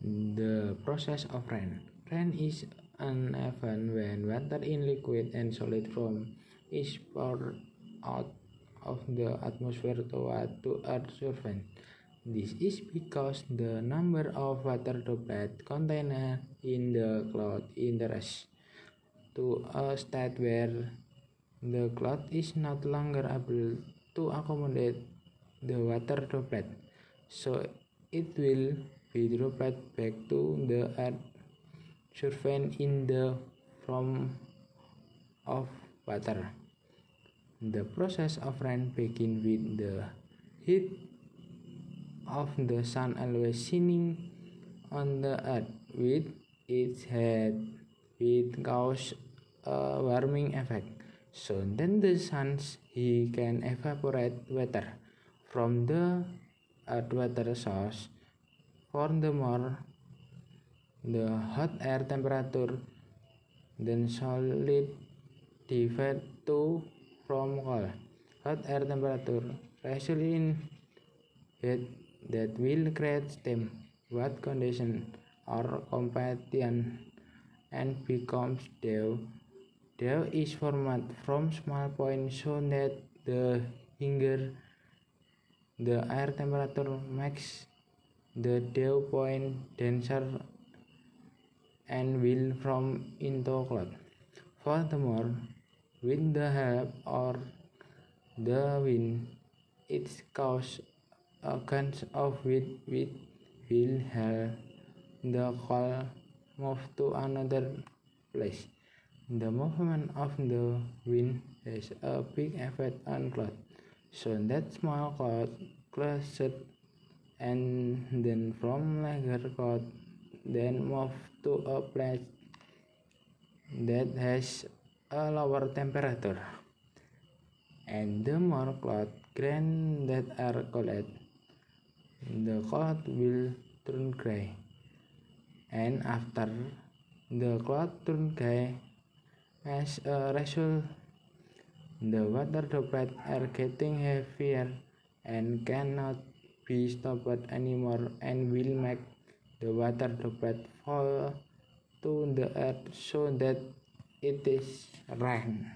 The process of rain. Rain is an event when water in liquid and solid form is poured out of the atmosphere toward to Earth's surface. This is because the number of water droplets contained in the cloud increases to a state where the cloud is not longer able to accommodate the water droplet, so it will be dropped back to the earth surface in the form of water. The process of rain begins with the heat of the sun always shining on the earth with its head it causes a warming effect so then the sun's he can evaporate water from the earth water source furthermore the hot air temperature then solid divide to from cold hot air temperature result in heat that will create steam what condition or competition and becomes dew. Dew is formed from small points so that the higher the air temperature makes the dew point denser and will form into cloud. Furthermore, with the help or the wind, it causes a gust of wind which will help the cloud move to another place. The movement of the wind has a big effect on cloud, so that small cloud clustered and then from larger cloud then move to a place that has a lower temperature. And the more cloud grains that are collected, the cloud will turn gray. And after the cloud turn gray, as a result, the water droplets are getting heavier and cannot be stopped anymore and will make the water droplet fall to the earth so that it is rain.